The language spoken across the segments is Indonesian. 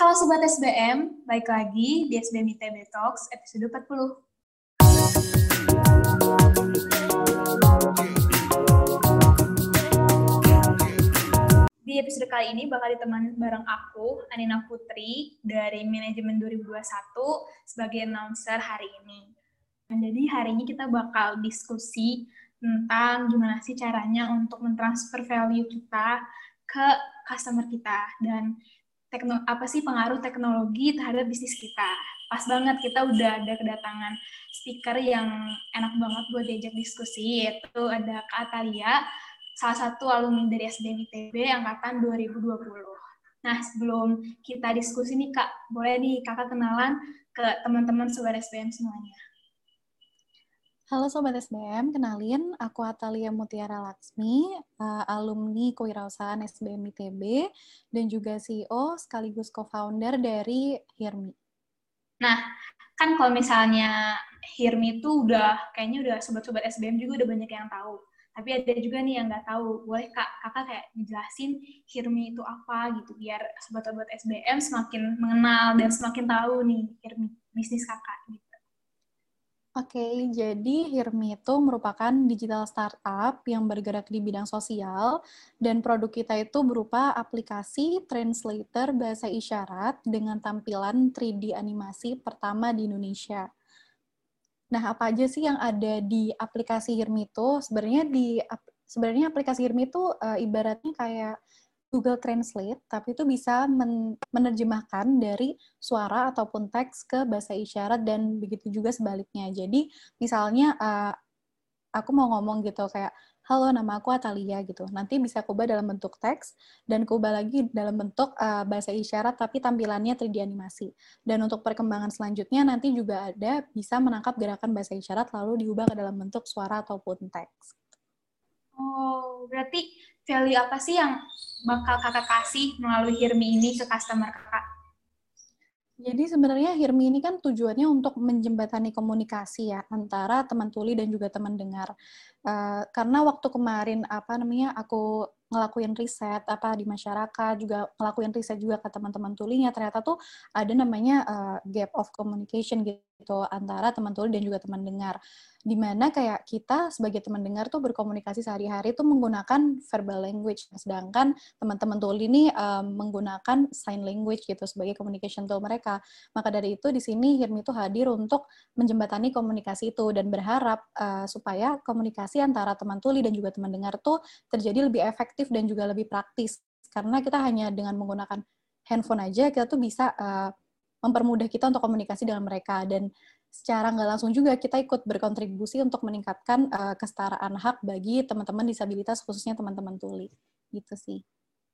Halo Sobat SBM, baik lagi di SBM ITB Talks episode 40. Di episode kali ini bakal ditemani bareng aku, Anina Putri, dari Manajemen 2021 sebagai announcer hari ini. Nah, jadi hari ini kita bakal diskusi tentang gimana sih caranya untuk mentransfer value kita ke customer kita dan tekno, apa sih pengaruh teknologi terhadap bisnis kita. Pas banget kita udah ada kedatangan speaker yang enak banget buat diajak diskusi, yaitu ada Kak Atalia, salah satu alumni dari SDM ITB angkatan 2020. Nah, sebelum kita diskusi nih Kak, boleh nih Kakak kenalan ke teman-teman Sobat SBM semuanya. Halo Sobat SBM, kenalin aku Atalia Mutiara Laksmi, uh, alumni kewirausahaan SBM ITB, dan juga CEO sekaligus co-founder dari Hirmi. Nah, kan kalau misalnya Hirmi itu udah, kayaknya udah sobat-sobat SBM juga udah banyak yang tahu. Tapi ada juga nih yang nggak tahu. Boleh kak, kakak kayak dijelasin Hirmi itu apa gitu, biar sobat-sobat SBM semakin mengenal dan semakin tahu nih Hirmi, bisnis kakak gitu. Oke, jadi Hirmi itu merupakan digital startup yang bergerak di bidang sosial dan produk kita itu berupa aplikasi translator bahasa isyarat dengan tampilan 3D animasi pertama di Indonesia. Nah, apa aja sih yang ada di aplikasi Hirmi itu? Sebenarnya di sebenarnya aplikasi Hirmi itu uh, ibaratnya kayak Google Translate, tapi itu bisa men menerjemahkan dari suara ataupun teks ke bahasa isyarat dan begitu juga sebaliknya. Jadi misalnya uh, aku mau ngomong gitu kayak halo nama aku Atalia gitu. Nanti bisa kubah dalam bentuk teks dan kubah lagi dalam bentuk uh, bahasa isyarat tapi tampilannya 3D animasi. Dan untuk perkembangan selanjutnya nanti juga ada bisa menangkap gerakan bahasa isyarat lalu diubah ke dalam bentuk suara ataupun teks. Oh, berarti value apa sih yang bakal kakak kasih melalui Hirmi ini ke customer kakak? Jadi sebenarnya Hirmi ini kan tujuannya untuk menjembatani komunikasi ya antara teman tuli dan juga teman dengar. Uh, karena waktu kemarin apa namanya aku ngelakuin riset apa di masyarakat juga ngelakuin riset juga ke teman-teman tulinya ternyata tuh ada namanya uh, gap of communication gitu antara teman tuli dan juga teman dengar di mana kayak kita sebagai teman dengar tuh berkomunikasi sehari-hari tuh menggunakan verbal language, sedangkan teman-teman tuli ini um, menggunakan sign language gitu sebagai communication tool mereka. Maka dari itu di sini Hirmi itu hadir untuk menjembatani komunikasi itu dan berharap uh, supaya komunikasi antara teman tuli dan juga teman dengar tuh terjadi lebih efektif dan juga lebih praktis. Karena kita hanya dengan menggunakan handphone aja kita tuh bisa uh, mempermudah kita untuk komunikasi dengan mereka dan secara nggak langsung juga kita ikut berkontribusi untuk meningkatkan uh, kesetaraan hak bagi teman-teman disabilitas khususnya teman-teman tuli gitu sih.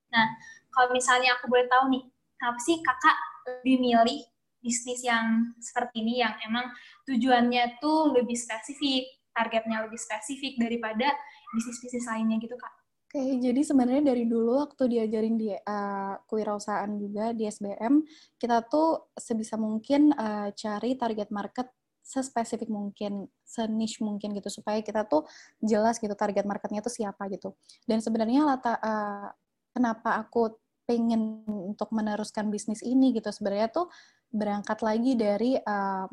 Nah, kalau misalnya aku boleh tahu nih, kenapa sih kakak lebih milih bisnis yang seperti ini yang emang tujuannya tuh lebih spesifik, targetnya lebih spesifik daripada bisnis-bisnis lainnya gitu kak? Oke, jadi sebenarnya dari dulu waktu diajarin di uh, kewirausahaan juga di SBM, kita tuh sebisa mungkin uh, cari target market sespesifik mungkin, seniche mungkin gitu supaya kita tuh jelas gitu target marketnya tuh siapa gitu. Dan sebenarnya lata uh, kenapa aku pengen untuk meneruskan bisnis ini gitu sebenarnya tuh berangkat lagi dari uh,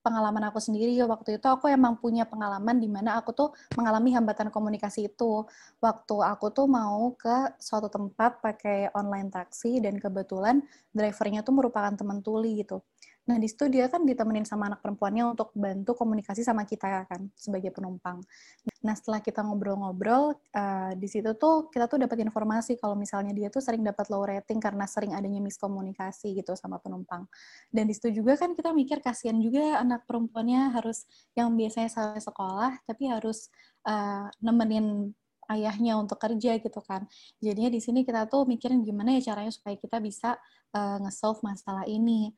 pengalaman aku sendiri waktu itu aku emang punya pengalaman di mana aku tuh mengalami hambatan komunikasi itu. Waktu aku tuh mau ke suatu tempat pakai online taksi dan kebetulan drivernya tuh merupakan teman tuli gitu Nah, di situ dia kan ditemenin sama anak perempuannya untuk bantu komunikasi sama kita kan sebagai penumpang. Nah, setelah kita ngobrol-ngobrol, uh, di situ tuh kita tuh dapat informasi kalau misalnya dia tuh sering dapat low rating karena sering adanya miskomunikasi gitu sama penumpang. Dan di situ juga kan kita mikir kasihan juga anak perempuannya harus yang biasanya sampai sekolah tapi harus uh, nemenin ayahnya untuk kerja gitu kan. Jadinya di sini kita tuh mikirin gimana ya caranya supaya kita bisa uh, nge-solve masalah ini.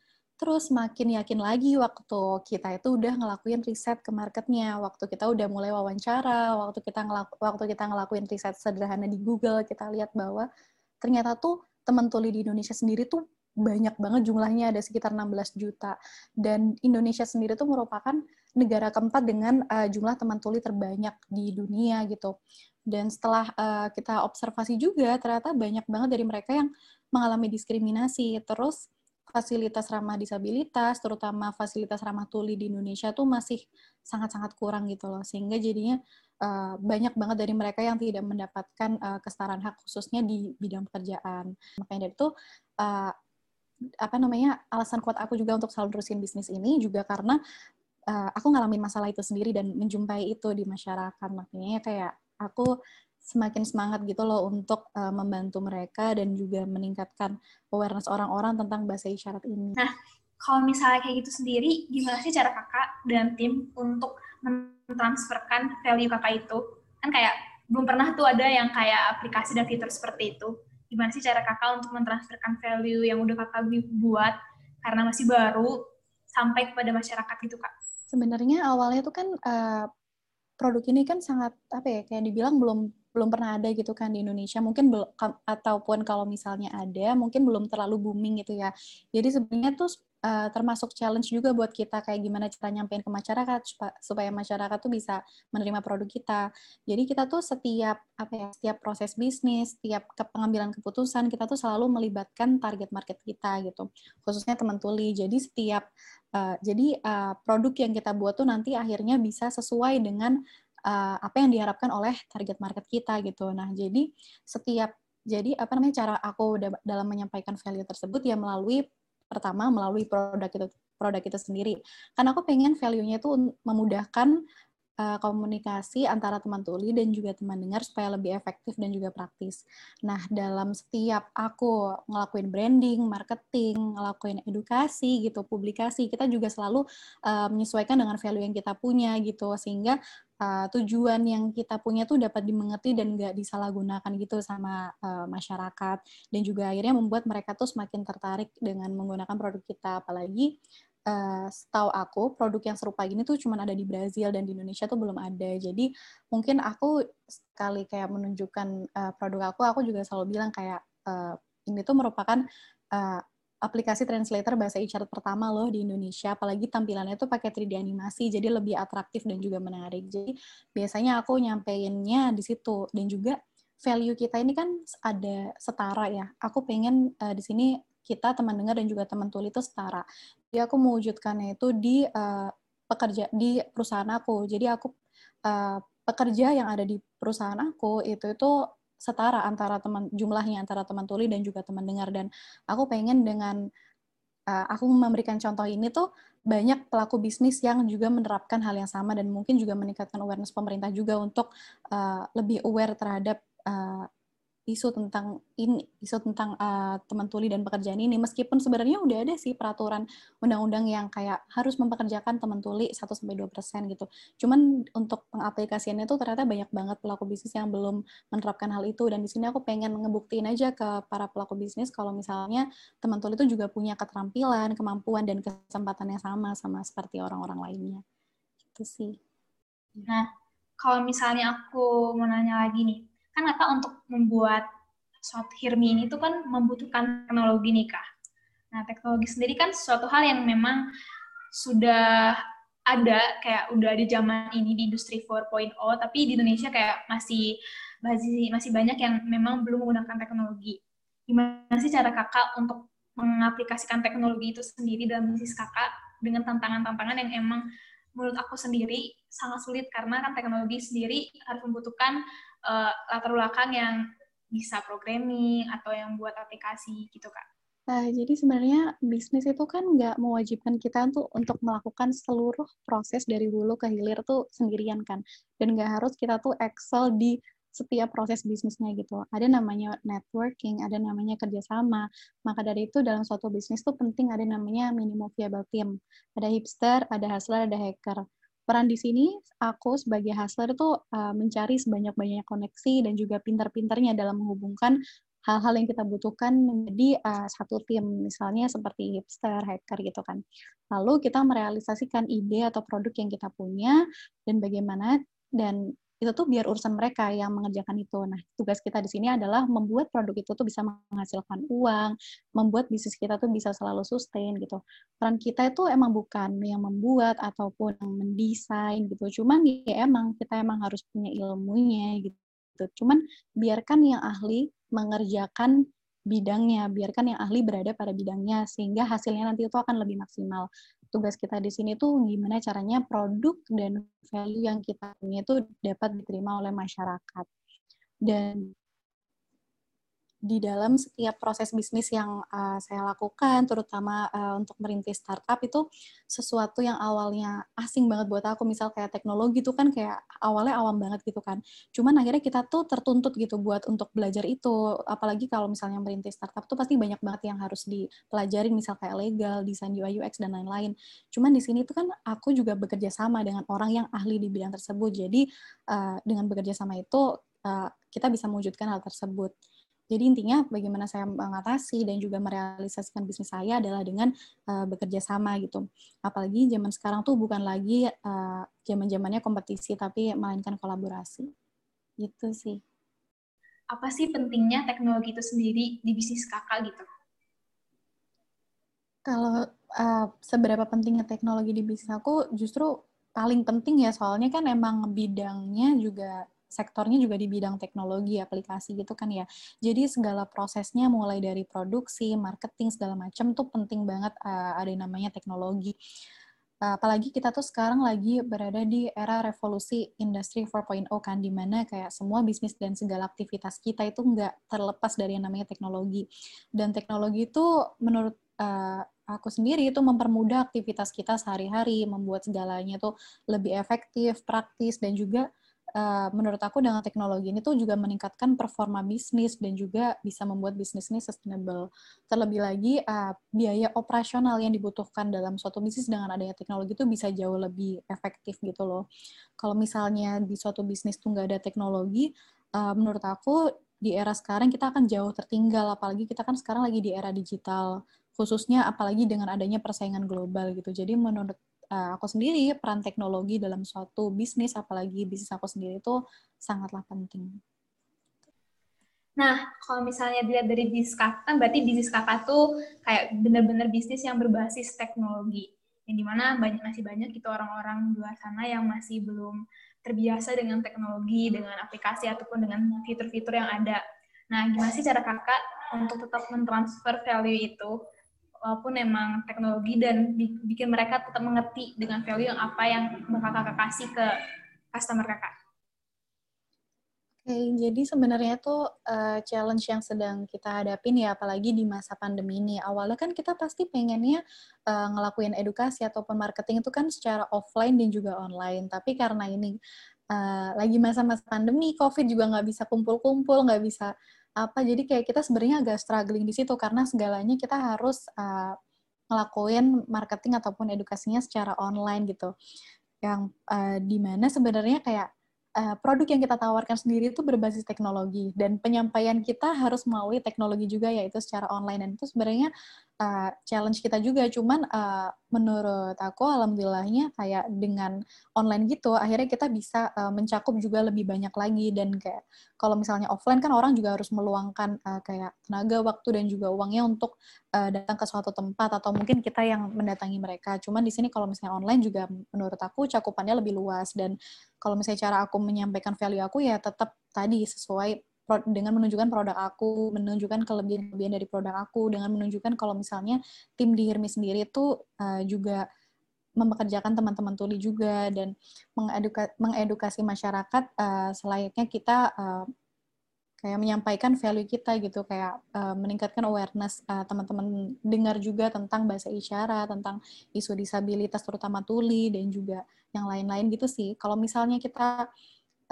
Terus makin yakin lagi waktu kita itu udah ngelakuin riset ke marketnya, waktu kita udah mulai wawancara, waktu kita ngelaku, waktu kita ngelakuin riset sederhana di Google, kita lihat bahwa ternyata tuh teman tuli di Indonesia sendiri tuh banyak banget jumlahnya ada sekitar 16 juta. Dan Indonesia sendiri tuh merupakan negara keempat dengan uh, jumlah teman tuli terbanyak di dunia gitu. Dan setelah uh, kita observasi juga ternyata banyak banget dari mereka yang mengalami diskriminasi. Terus fasilitas ramah disabilitas, terutama fasilitas ramah tuli di Indonesia tuh masih sangat-sangat kurang gitu loh. Sehingga jadinya uh, banyak banget dari mereka yang tidak mendapatkan uh, kesetaraan hak khususnya di bidang pekerjaan. Makanya dari itu uh, apa namanya alasan kuat aku juga untuk selalu terusin bisnis ini juga karena uh, aku ngalamin masalah itu sendiri dan menjumpai itu di masyarakat. Makanya kayak aku semakin semangat gitu loh untuk uh, membantu mereka dan juga meningkatkan awareness orang-orang tentang bahasa isyarat ini. Nah, kalau misalnya kayak gitu sendiri, gimana sih cara kakak dan tim untuk mentransferkan value kakak itu? Kan kayak belum pernah tuh ada yang kayak aplikasi dan fitur seperti itu. Gimana sih cara kakak untuk mentransferkan value yang udah kakak buat karena masih baru sampai kepada masyarakat gitu kak? Sebenarnya awalnya tuh kan uh, produk ini kan sangat apa ya kayak dibilang belum belum pernah ada gitu kan di Indonesia. Mungkin belum ataupun kalau misalnya ada mungkin belum terlalu booming gitu ya. Jadi sebenarnya tuh uh, termasuk challenge juga buat kita kayak gimana cara nyampein ke masyarakat supaya masyarakat tuh bisa menerima produk kita. Jadi kita tuh setiap apa ya setiap proses bisnis setiap pengambilan keputusan kita tuh selalu melibatkan target market kita gitu. Khususnya teman tuli. Jadi setiap uh, jadi uh, produk yang kita buat tuh nanti akhirnya bisa sesuai dengan uh, apa yang diharapkan oleh target market kita gitu. Nah, jadi setiap jadi apa namanya cara aku dalam menyampaikan value tersebut ya melalui pertama melalui produk itu produk itu sendiri. Karena aku pengen value-nya itu memudahkan uh, komunikasi antara teman tuli dan juga teman dengar supaya lebih efektif dan juga praktis. Nah, dalam setiap aku ngelakuin branding, marketing, ngelakuin edukasi gitu, publikasi, kita juga selalu uh, menyesuaikan dengan value yang kita punya gitu, sehingga uh, tujuan yang kita punya tuh dapat dimengerti dan nggak disalahgunakan gitu sama uh, masyarakat. Dan juga akhirnya membuat mereka tuh semakin tertarik dengan menggunakan produk kita. Apalagi uh, setahu aku produk yang serupa gini tuh cuma ada di Brazil dan di Indonesia tuh belum ada. Jadi mungkin aku sekali kayak menunjukkan uh, produk aku, aku juga selalu bilang kayak uh, ini tuh merupakan uh, aplikasi translator bahasa isyarat pertama loh di Indonesia, apalagi tampilannya tuh pakai 3D animasi, jadi lebih atraktif dan juga menarik. Jadi biasanya aku nyampeinnya di situ dan juga value kita ini kan ada setara ya. Aku pengen uh, di sini kita teman dengar dan juga teman tuli itu setara. Jadi aku mewujudkannya itu di uh, pekerja di perusahaan aku. Jadi aku uh, pekerja yang ada di perusahaan aku itu itu setara antara teman jumlahnya antara teman tuli dan juga teman dengar dan aku pengen dengan uh, aku memberikan contoh ini tuh banyak pelaku bisnis yang juga menerapkan hal yang sama dan mungkin juga meningkatkan awareness pemerintah juga untuk uh, lebih aware terhadap uh, isu tentang ini isu tentang uh, teman tuli dan pekerjaan ini meskipun sebenarnya udah ada sih peraturan undang-undang yang kayak harus mempekerjakan teman tuli 1 sampai 2% gitu. Cuman untuk pengaplikasiannya tuh ternyata banyak banget pelaku bisnis yang belum menerapkan hal itu dan di sini aku pengen ngebuktiin aja ke para pelaku bisnis kalau misalnya teman tuli itu juga punya keterampilan, kemampuan dan kesempatan yang sama sama seperti orang-orang lainnya. Gitu sih. Nah, kalau misalnya aku mau nanya lagi nih, kan kakak untuk membuat suatu Hirmi ini tuh kan membutuhkan teknologi nih kak. Nah teknologi sendiri kan suatu hal yang memang sudah ada kayak udah di zaman ini di industri 4.0 tapi di Indonesia kayak masih masih masih banyak yang memang belum menggunakan teknologi. Gimana sih cara kakak untuk mengaplikasikan teknologi itu sendiri dalam bisnis kakak dengan tantangan-tantangan yang emang menurut aku sendiri sangat sulit karena kan teknologi sendiri harus membutuhkan uh, latar belakang yang bisa programming atau yang buat aplikasi gitu kak. Nah, jadi sebenarnya bisnis itu kan nggak mewajibkan kita untuk untuk melakukan seluruh proses dari hulu ke hilir tuh sendirian kan, dan nggak harus kita tuh excel di setiap proses bisnisnya gitu. Ada namanya networking, ada namanya kerjasama. Maka dari itu dalam suatu bisnis tuh penting ada namanya minimum viable team. Ada hipster, ada hustler, ada hacker peran di sini aku sebagai hustler itu uh, mencari sebanyak-banyaknya koneksi dan juga pintar-pintarnya dalam menghubungkan hal-hal yang kita butuhkan menjadi uh, satu tim, misalnya seperti hipster, hacker gitu kan. Lalu kita merealisasikan ide atau produk yang kita punya dan bagaimana dan itu tuh biar urusan mereka yang mengerjakan itu. Nah, tugas kita di sini adalah membuat produk itu tuh bisa menghasilkan uang, membuat bisnis kita tuh bisa selalu sustain gitu. Peran kita itu emang bukan yang membuat ataupun yang mendesain gitu. Cuman ya emang kita emang harus punya ilmunya gitu. Cuman biarkan yang ahli mengerjakan bidangnya, biarkan yang ahli berada pada bidangnya, sehingga hasilnya nanti itu akan lebih maksimal. Tugas kita di sini tuh gimana caranya produk dan value yang kita punya itu dapat diterima oleh masyarakat. Dan di dalam setiap proses bisnis yang uh, saya lakukan, terutama uh, untuk merintis startup itu sesuatu yang awalnya asing banget buat aku, misal kayak teknologi itu kan kayak awalnya awam banget gitu kan. Cuman akhirnya kita tuh tertuntut gitu buat untuk belajar itu, apalagi kalau misalnya merintis startup tuh pasti banyak banget yang harus dipelajarin, misal kayak legal, desain UI UX dan lain-lain. Cuman di sini tuh kan aku juga bekerja sama dengan orang yang ahli di bidang tersebut, jadi uh, dengan bekerja sama itu uh, kita bisa mewujudkan hal tersebut. Jadi intinya bagaimana saya mengatasi dan juga merealisasikan bisnis saya adalah dengan uh, bekerja sama gitu. Apalagi zaman sekarang tuh bukan lagi uh, zaman-zamannya kompetisi tapi melainkan kolaborasi. Gitu sih. Apa sih pentingnya teknologi itu sendiri di bisnis kakak gitu? Kalau uh, seberapa pentingnya teknologi di bisnis aku justru paling penting ya soalnya kan emang bidangnya juga sektornya juga di bidang teknologi, aplikasi gitu kan ya. Jadi segala prosesnya mulai dari produksi, marketing segala macam tuh penting banget uh, ada yang namanya teknologi. Uh, apalagi kita tuh sekarang lagi berada di era revolusi industri 4.0 kan, di mana kayak semua bisnis dan segala aktivitas kita itu nggak terlepas dari yang namanya teknologi. Dan teknologi itu menurut uh, aku sendiri itu mempermudah aktivitas kita sehari-hari, membuat segalanya tuh lebih efektif, praktis, dan juga uh, menurut aku dengan teknologi ini tuh juga meningkatkan performa bisnis dan juga bisa membuat bisnis ini sustainable. Terlebih lagi uh, biaya operasional yang dibutuhkan dalam suatu bisnis dengan adanya teknologi itu bisa jauh lebih efektif gitu loh. Kalau misalnya di suatu bisnis tuh nggak ada teknologi, uh, menurut aku di era sekarang kita akan jauh tertinggal, apalagi kita kan sekarang lagi di era digital, khususnya apalagi dengan adanya persaingan global gitu. Jadi menurut uh, aku sendiri peran teknologi dalam suatu bisnis apalagi bisnis aku sendiri itu sangatlah penting. Nah, kalau misalnya dilihat dari bisnis kakak, kan berarti bisnis kakak tuh kayak benar-benar bisnis yang berbasis teknologi. Yang di mana banyak, masih banyak gitu orang-orang di luar sana yang masih belum terbiasa dengan teknologi, dengan aplikasi, ataupun dengan fitur-fitur yang ada. Nah, gimana sih cara kakak untuk tetap mentransfer value itu walaupun emang teknologi dan bikin mereka tetap mengerti dengan value yang apa yang bakal kakak kasih ke customer kakak. Oke, jadi sebenarnya itu uh, challenge yang sedang kita hadapin ya, apalagi di masa pandemi ini. Awalnya kan kita pasti pengennya uh, ngelakuin edukasi ataupun marketing itu kan secara offline dan juga online. Tapi karena ini uh, lagi masa-masa pandemi, COVID juga nggak bisa kumpul-kumpul, nggak bisa apa jadi kayak kita sebenarnya agak struggling di situ karena segalanya kita harus uh, ngelakuin marketing ataupun edukasinya secara online gitu. Yang uh, di mana sebenarnya kayak uh, produk yang kita tawarkan sendiri itu berbasis teknologi dan penyampaian kita harus melalui teknologi juga yaitu secara online. Dan itu sebenarnya uh, challenge kita juga. Cuman uh, menurut aku alhamdulillahnya kayak dengan online gitu akhirnya kita bisa uh, mencakup juga lebih banyak lagi. Dan kayak kalau misalnya offline kan orang juga harus meluangkan uh, kayak tenaga waktu dan juga uangnya untuk uh, datang ke suatu tempat atau mungkin kita yang mendatangi mereka. Cuman di sini kalau misalnya online juga menurut aku cakupannya lebih luas. Dan kalau misalnya cara aku menyampaikan value aku ya tetap tadi sesuai dengan menunjukkan produk aku, menunjukkan kelebihan-kelebihan dari produk aku, dengan menunjukkan kalau misalnya tim di Hirmi sendiri itu uh, juga mempekerjakan teman-teman tuli juga dan mengeduka, mengedukasi masyarakat uh, selayaknya kita uh, kayak menyampaikan value kita gitu kayak uh, meningkatkan awareness uh, teman-teman dengar juga tentang bahasa isyarat tentang isu disabilitas terutama tuli dan juga yang lain-lain gitu sih. Kalau misalnya kita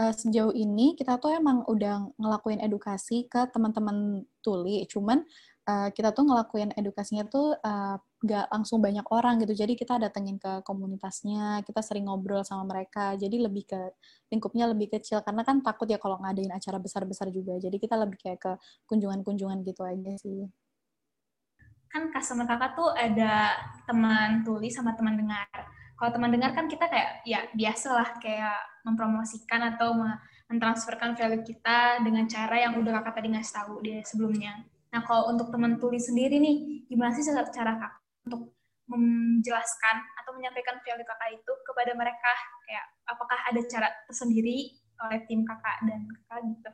uh, sejauh ini kita tuh emang udah ngelakuin edukasi ke teman-teman tuli, cuman uh, kita tuh ngelakuin edukasinya tuh uh, gak langsung banyak orang gitu. Jadi kita datengin ke komunitasnya, kita sering ngobrol sama mereka. Jadi lebih ke lingkupnya lebih kecil karena kan takut ya kalau ngadain acara besar-besar juga. Jadi kita lebih kayak ke kunjungan-kunjungan gitu aja sih. Kan customer kakak tuh ada teman tuli sama teman dengar kalau teman dengar kan kita kayak ya biasa lah kayak mempromosikan atau mentransferkan value kita dengan cara yang udah kakak tadi ngasih tahu dia sebelumnya. Nah kalau untuk teman tulis sendiri nih, gimana sih cara kakak untuk menjelaskan atau menyampaikan value kakak itu kepada mereka? Kayak apakah ada cara tersendiri oleh tim kakak dan kakak gitu?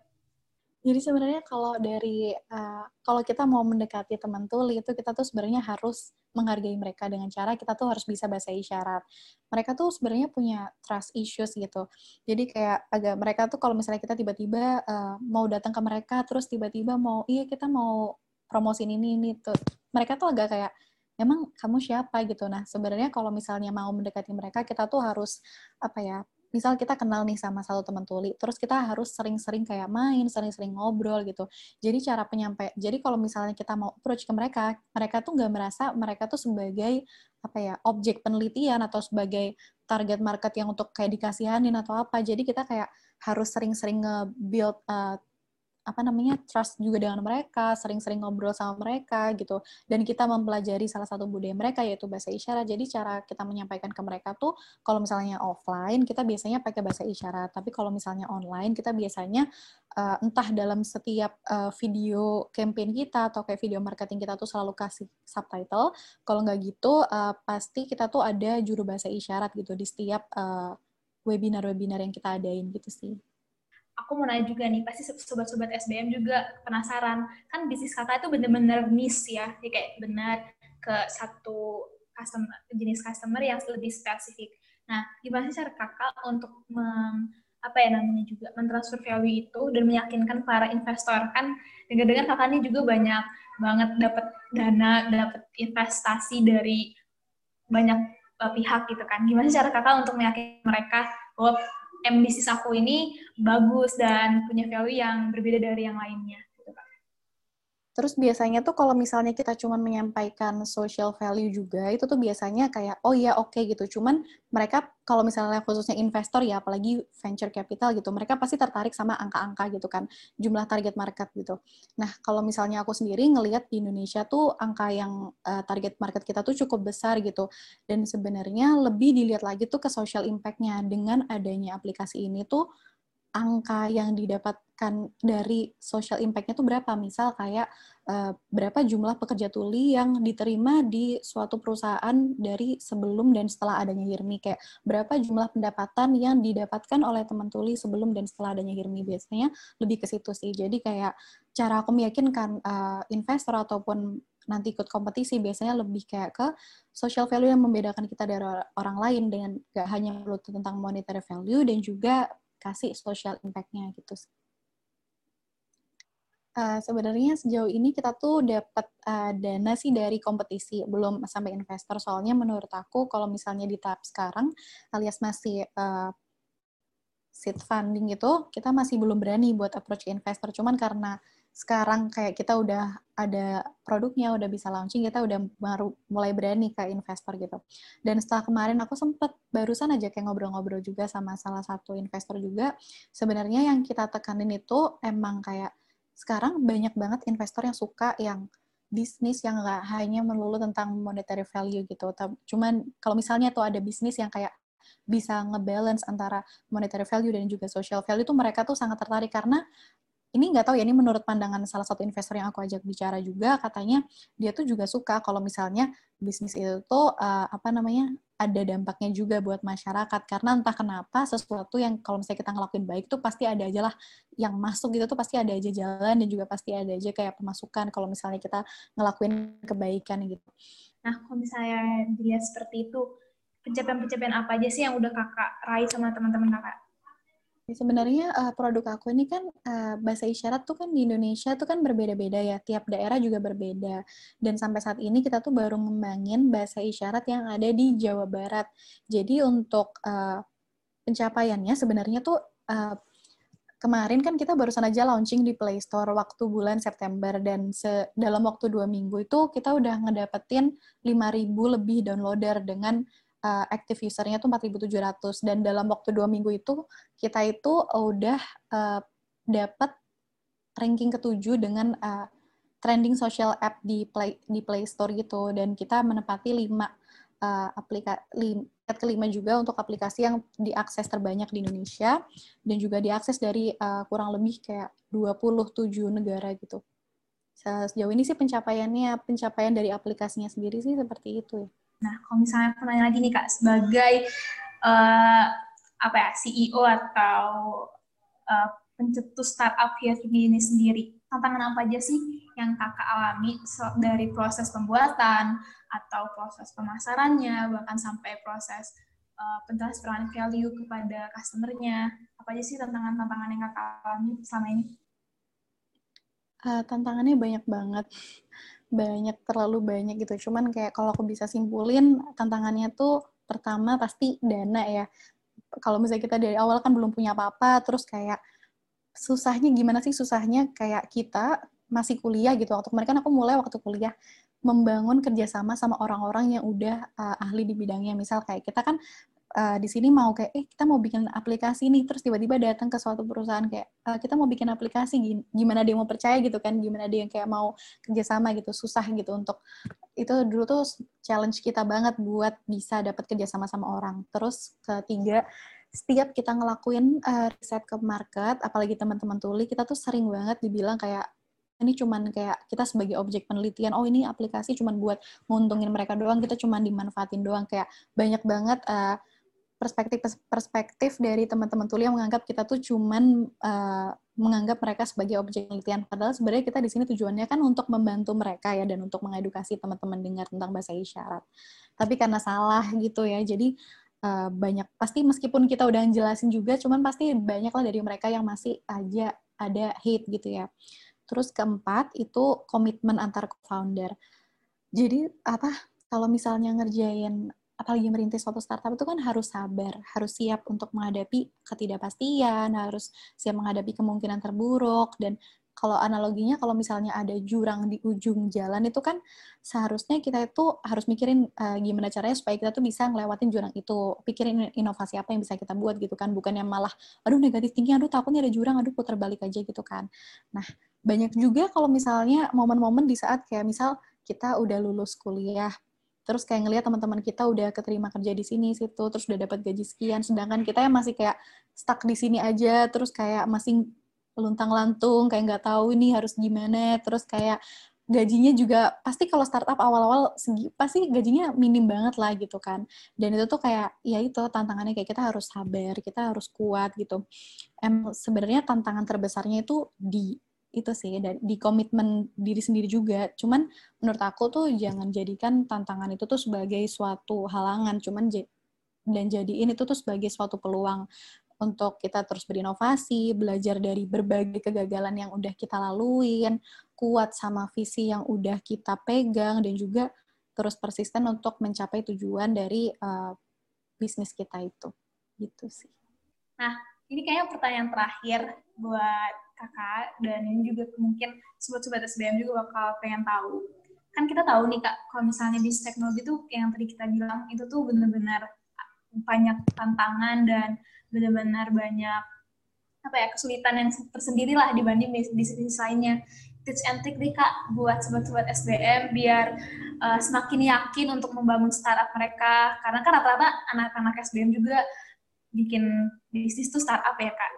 Jadi sebenarnya kalau dari uh, kalau kita mau mendekati teman tuli itu kita tuh sebenarnya harus menghargai mereka dengan cara kita tuh harus bisa bahasa isyarat. Mereka tuh sebenarnya punya trust issues gitu. Jadi kayak agak mereka tuh kalau misalnya kita tiba-tiba uh, mau datang ke mereka terus tiba-tiba mau iya kita mau promosi ini ini tuh. Mereka tuh agak kayak emang kamu siapa gitu. Nah, sebenarnya kalau misalnya mau mendekati mereka kita tuh harus apa ya? Misal kita kenal nih sama satu teman tuli, terus kita harus sering-sering kayak main, sering-sering ngobrol gitu. Jadi cara penyampaian, jadi kalau misalnya kita mau approach ke mereka, mereka tuh nggak merasa mereka tuh sebagai apa ya objek penelitian atau sebagai target market yang untuk kayak dikasihanin atau apa. Jadi kita kayak harus sering-sering nge-build uh, apa namanya trust juga dengan mereka, sering-sering ngobrol sama mereka gitu. Dan kita mempelajari salah satu budaya mereka yaitu bahasa isyarat. Jadi cara kita menyampaikan ke mereka tuh kalau misalnya offline kita biasanya pakai bahasa isyarat, tapi kalau misalnya online kita biasanya uh, entah dalam setiap uh, video campaign kita atau kayak video marketing kita tuh selalu kasih subtitle. Kalau nggak gitu uh, pasti kita tuh ada juru bahasa isyarat gitu di setiap webinar-webinar uh, yang kita adain gitu sih aku mau nanya juga nih, pasti sobat-sobat SBM juga penasaran. Kan bisnis kakak itu bener-bener niche ya, jadi kayak benar ke satu customer, jenis customer yang lebih spesifik. Nah, gimana sih cara kakak untuk mem, apa ya namanya juga mentransfer value itu dan meyakinkan para investor kan dengar-dengar kakak ini juga banyak banget dapat dana, dapat investasi dari banyak uh, pihak gitu kan. Gimana sih cara kakak untuk meyakinkan mereka bahwa M bisnis aku ini bagus dan punya value yang berbeda dari yang lainnya. Terus biasanya tuh kalau misalnya kita cuma menyampaikan social value juga, itu tuh biasanya kayak, oh iya oke okay, gitu. Cuman mereka kalau misalnya khususnya investor ya, apalagi venture capital gitu, mereka pasti tertarik sama angka-angka gitu kan, jumlah target market gitu. Nah, kalau misalnya aku sendiri ngelihat di Indonesia tuh angka yang uh, target market kita tuh cukup besar gitu. Dan sebenarnya lebih dilihat lagi tuh ke social impact-nya. Dengan adanya aplikasi ini tuh angka yang didapatkan dari social impact-nya itu berapa? Misal kayak uh, berapa jumlah pekerja tuli yang diterima di suatu perusahaan dari sebelum dan setelah adanya HIRMI. Kayak berapa jumlah pendapatan yang didapatkan oleh teman tuli sebelum dan setelah adanya HIRMI. Biasanya lebih ke situ sih. Jadi kayak cara aku meyakinkan uh, investor ataupun nanti ikut kompetisi biasanya lebih kayak ke social value yang membedakan kita dari orang lain dengan gak hanya perlu tentang monetary value dan juga kasih social impact-nya gitu. Uh, sebenarnya sejauh ini kita tuh dapat uh, dana sih dari kompetisi, belum sampai investor. Soalnya menurut aku kalau misalnya di tahap sekarang alias masih uh, seed funding itu, kita masih belum berani buat approach investor. Cuman karena sekarang kayak kita udah ada produknya, udah bisa launching, kita udah baru mulai berani ke investor gitu. Dan setelah kemarin aku sempat barusan aja kayak ngobrol-ngobrol juga sama salah satu investor juga, sebenarnya yang kita tekanin itu emang kayak sekarang banyak banget investor yang suka yang bisnis yang nggak hanya melulu tentang monetary value gitu. Cuman kalau misalnya tuh ada bisnis yang kayak bisa ngebalance antara monetary value dan juga social value itu mereka tuh sangat tertarik karena ini nggak tahu ya ini menurut pandangan salah satu investor yang aku ajak bicara juga katanya dia tuh juga suka kalau misalnya bisnis itu tuh uh, apa namanya ada dampaknya juga buat masyarakat karena entah kenapa sesuatu yang kalau misalnya kita ngelakuin baik tuh pasti ada aja lah yang masuk gitu tuh pasti ada aja jalan dan juga pasti ada aja kayak pemasukan kalau misalnya kita ngelakuin kebaikan gitu. Nah kalau misalnya dilihat seperti itu pencapaian-pencapaian apa aja sih yang udah kakak raih sama teman-teman kakak? Sebenarnya uh, produk aku ini kan uh, bahasa isyarat tuh kan di Indonesia tuh kan berbeda-beda ya, tiap daerah juga berbeda. Dan sampai saat ini kita tuh baru ngembangin bahasa isyarat yang ada di Jawa Barat. Jadi untuk uh, pencapaiannya sebenarnya tuh uh, kemarin kan kita barusan aja launching di Play Store waktu bulan September dan dalam waktu dua minggu itu kita udah ngedapetin 5.000 lebih downloader dengan uh, active usernya tuh 4.700 dan dalam waktu dua minggu itu kita itu udah uh, dapat ranking ketujuh dengan uh, trending social app di Play di Play Store gitu dan kita menempati lima uh, aplikasi kelima juga untuk aplikasi yang diakses terbanyak di Indonesia dan juga diakses dari uh, kurang lebih kayak 27 negara gitu. Sejauh ini sih pencapaiannya pencapaian dari aplikasinya sendiri sih seperti itu ya. Nah, kalau misalnya aku nanya lagi nih Kak, sebagai uh, apa ya CEO atau uh, pencetus startup Hiasmi ini sendiri? Tantangan apa aja sih yang kakak alami dari proses pembuatan atau proses pemasarannya, bahkan sampai proses uh, pentransferan value kepada customer-nya? Apa aja sih tantangan-tantangan yang kakak alami selama ini? Uh, tantangannya banyak banget banyak terlalu banyak gitu. Cuman kayak kalau aku bisa simpulin tantangannya tuh pertama pasti dana ya. Kalau misalnya kita dari awal kan belum punya apa-apa terus kayak susahnya gimana sih? Susahnya kayak kita masih kuliah gitu. Waktu kemarin kan aku mulai waktu kuliah membangun kerjasama sama orang-orang yang udah uh, ahli di bidangnya. Misal kayak kita kan uh, di sini mau kayak eh kita mau bikin aplikasi nih. Terus tiba-tiba datang ke suatu perusahaan kayak uh, kita mau bikin aplikasi gimana dia mau percaya gitu kan gimana dia yang kayak mau kerjasama gitu susah gitu untuk itu dulu tuh challenge kita banget buat bisa dapat kerjasama sama orang. Terus ketiga setiap kita ngelakuin uh, riset ke market, apalagi teman-teman tuli, kita tuh sering banget dibilang kayak ini cuman kayak kita sebagai objek penelitian. Oh ini aplikasi cuman buat nguntungin mereka doang kita cuman dimanfaatin doang. Kayak banyak banget uh, perspektif perspektif dari teman-teman tuli yang menganggap kita tuh cuman uh, menganggap mereka sebagai objek penelitian. Padahal sebenarnya kita di sini tujuannya kan untuk membantu mereka ya dan untuk mengedukasi teman-teman dengar tentang bahasa isyarat. Tapi karena salah gitu ya jadi uh, banyak pasti meskipun kita udah jelasin juga cuman pasti banyak lah dari mereka yang masih aja ada hate gitu ya. Terus keempat itu komitmen antar founder. Jadi apa kalau misalnya ngerjain apalagi merintis suatu startup itu kan harus sabar, harus siap untuk menghadapi ketidakpastian, harus siap menghadapi kemungkinan terburuk dan kalau analoginya kalau misalnya ada jurang di ujung jalan itu kan seharusnya kita itu harus mikirin uh, gimana caranya supaya kita tuh bisa ngelewatin jurang itu. Pikirin inovasi apa yang bisa kita buat gitu kan bukan yang malah aduh negatif tinggi aduh takutnya ada jurang aduh putar balik aja gitu kan. Nah banyak juga kalau misalnya momen-momen di saat kayak misal kita udah lulus kuliah terus kayak ngelihat teman-teman kita udah keterima kerja di sini situ terus udah dapat gaji sekian sedangkan kita yang masih kayak stuck di sini aja terus kayak masih luntang lantung kayak nggak tahu ini harus gimana terus kayak gajinya juga pasti kalau startup awal-awal segi pasti gajinya minim banget lah gitu kan. Dan itu tuh kayak ya itu tantangannya kayak kita harus sabar kita harus kuat gitu. Em sebenarnya tantangan terbesarnya itu di itu sih dan di komitmen diri sendiri juga cuman menurut aku tuh jangan jadikan tantangan itu tuh sebagai suatu halangan cuman dan jadiin itu tuh sebagai suatu peluang untuk kita terus berinovasi, belajar dari berbagai kegagalan yang udah kita laluin, kuat sama visi yang udah kita pegang, dan juga terus persisten untuk mencapai tujuan dari uh, bisnis kita itu. Gitu sih. Nah, ini kayaknya pertanyaan terakhir buat kakak, dan ini juga mungkin sobat-sobat SBM juga bakal pengen tahu. Kan kita tahu nih kak, kalau misalnya bisnis teknologi itu yang tadi kita bilang, itu tuh benar-benar banyak tantangan dan benar-benar banyak apa ya kesulitan yang tersendiri lah dibanding bisnis lainnya tips and trick nih kak buat sobat-sobat SBM biar uh, semakin yakin untuk membangun startup mereka karena kan rata-rata anak-anak SBM juga bikin bisnis tuh startup ya kak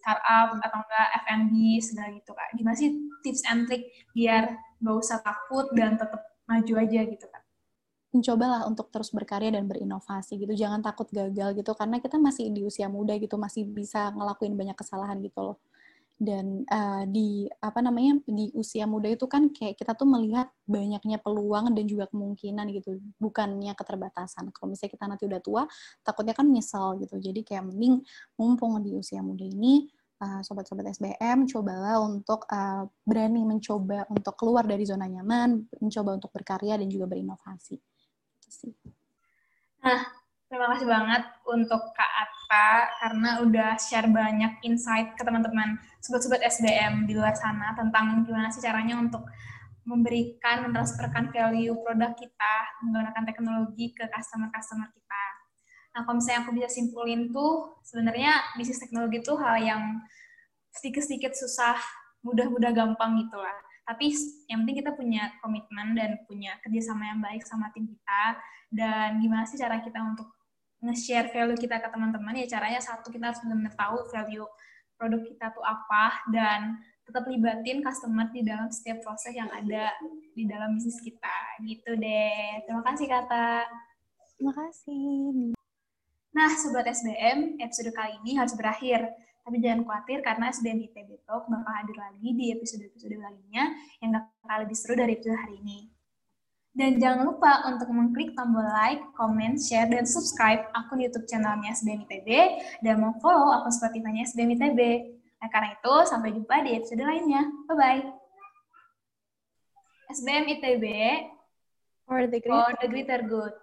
startup atau enggak F&B segala gitu kak gimana sih tips and trick biar gak usah takut dan tetap maju aja gitu kak mencobalah untuk terus berkarya dan berinovasi gitu. Jangan takut gagal gitu karena kita masih di usia muda gitu, masih bisa ngelakuin banyak kesalahan gitu loh. Dan uh, di apa namanya di usia muda itu kan kayak kita tuh melihat banyaknya peluang dan juga kemungkinan gitu, bukannya keterbatasan. Kalau misalnya kita nanti udah tua, takutnya kan nyesel gitu. Jadi kayak mending mumpung di usia muda ini uh, sobat-sobat SBM, cobalah untuk uh, berani mencoba untuk keluar dari zona nyaman, mencoba untuk berkarya dan juga berinovasi sih. Nah, terima kasih banget untuk Kak Atta karena udah share banyak insight ke teman-teman sobat-sobat SBM di luar sana tentang gimana sih caranya untuk memberikan, mentransferkan value produk kita menggunakan teknologi ke customer-customer kita. Nah, kalau misalnya aku bisa simpulin tuh, sebenarnya bisnis teknologi itu hal yang sedikit-sedikit susah, mudah-mudah gampang gitu lah tapi yang penting kita punya komitmen dan punya kerjasama yang baik sama tim kita dan gimana sih cara kita untuk nge-share value kita ke teman-teman ya caranya satu kita harus benar-benar tahu value produk kita tuh apa dan tetap libatin customer di dalam setiap proses yang ada di dalam bisnis kita. Gitu deh. Terima kasih kata. Terima kasih. Nah sobat SBM episode kali ini harus berakhir. Tapi jangan khawatir karena SBM ITB Talk bakal hadir lagi di episode-episode lainnya yang bakal lebih seru dari episode hari ini. Dan jangan lupa untuk mengklik tombol like, comment, share, dan subscribe akun YouTube channelnya SBM ITB dan mau follow akun Spotify-nya SBM ITB. Nah, karena itu, sampai jumpa di episode lainnya. Bye-bye. SBM ITB For the for the greater good.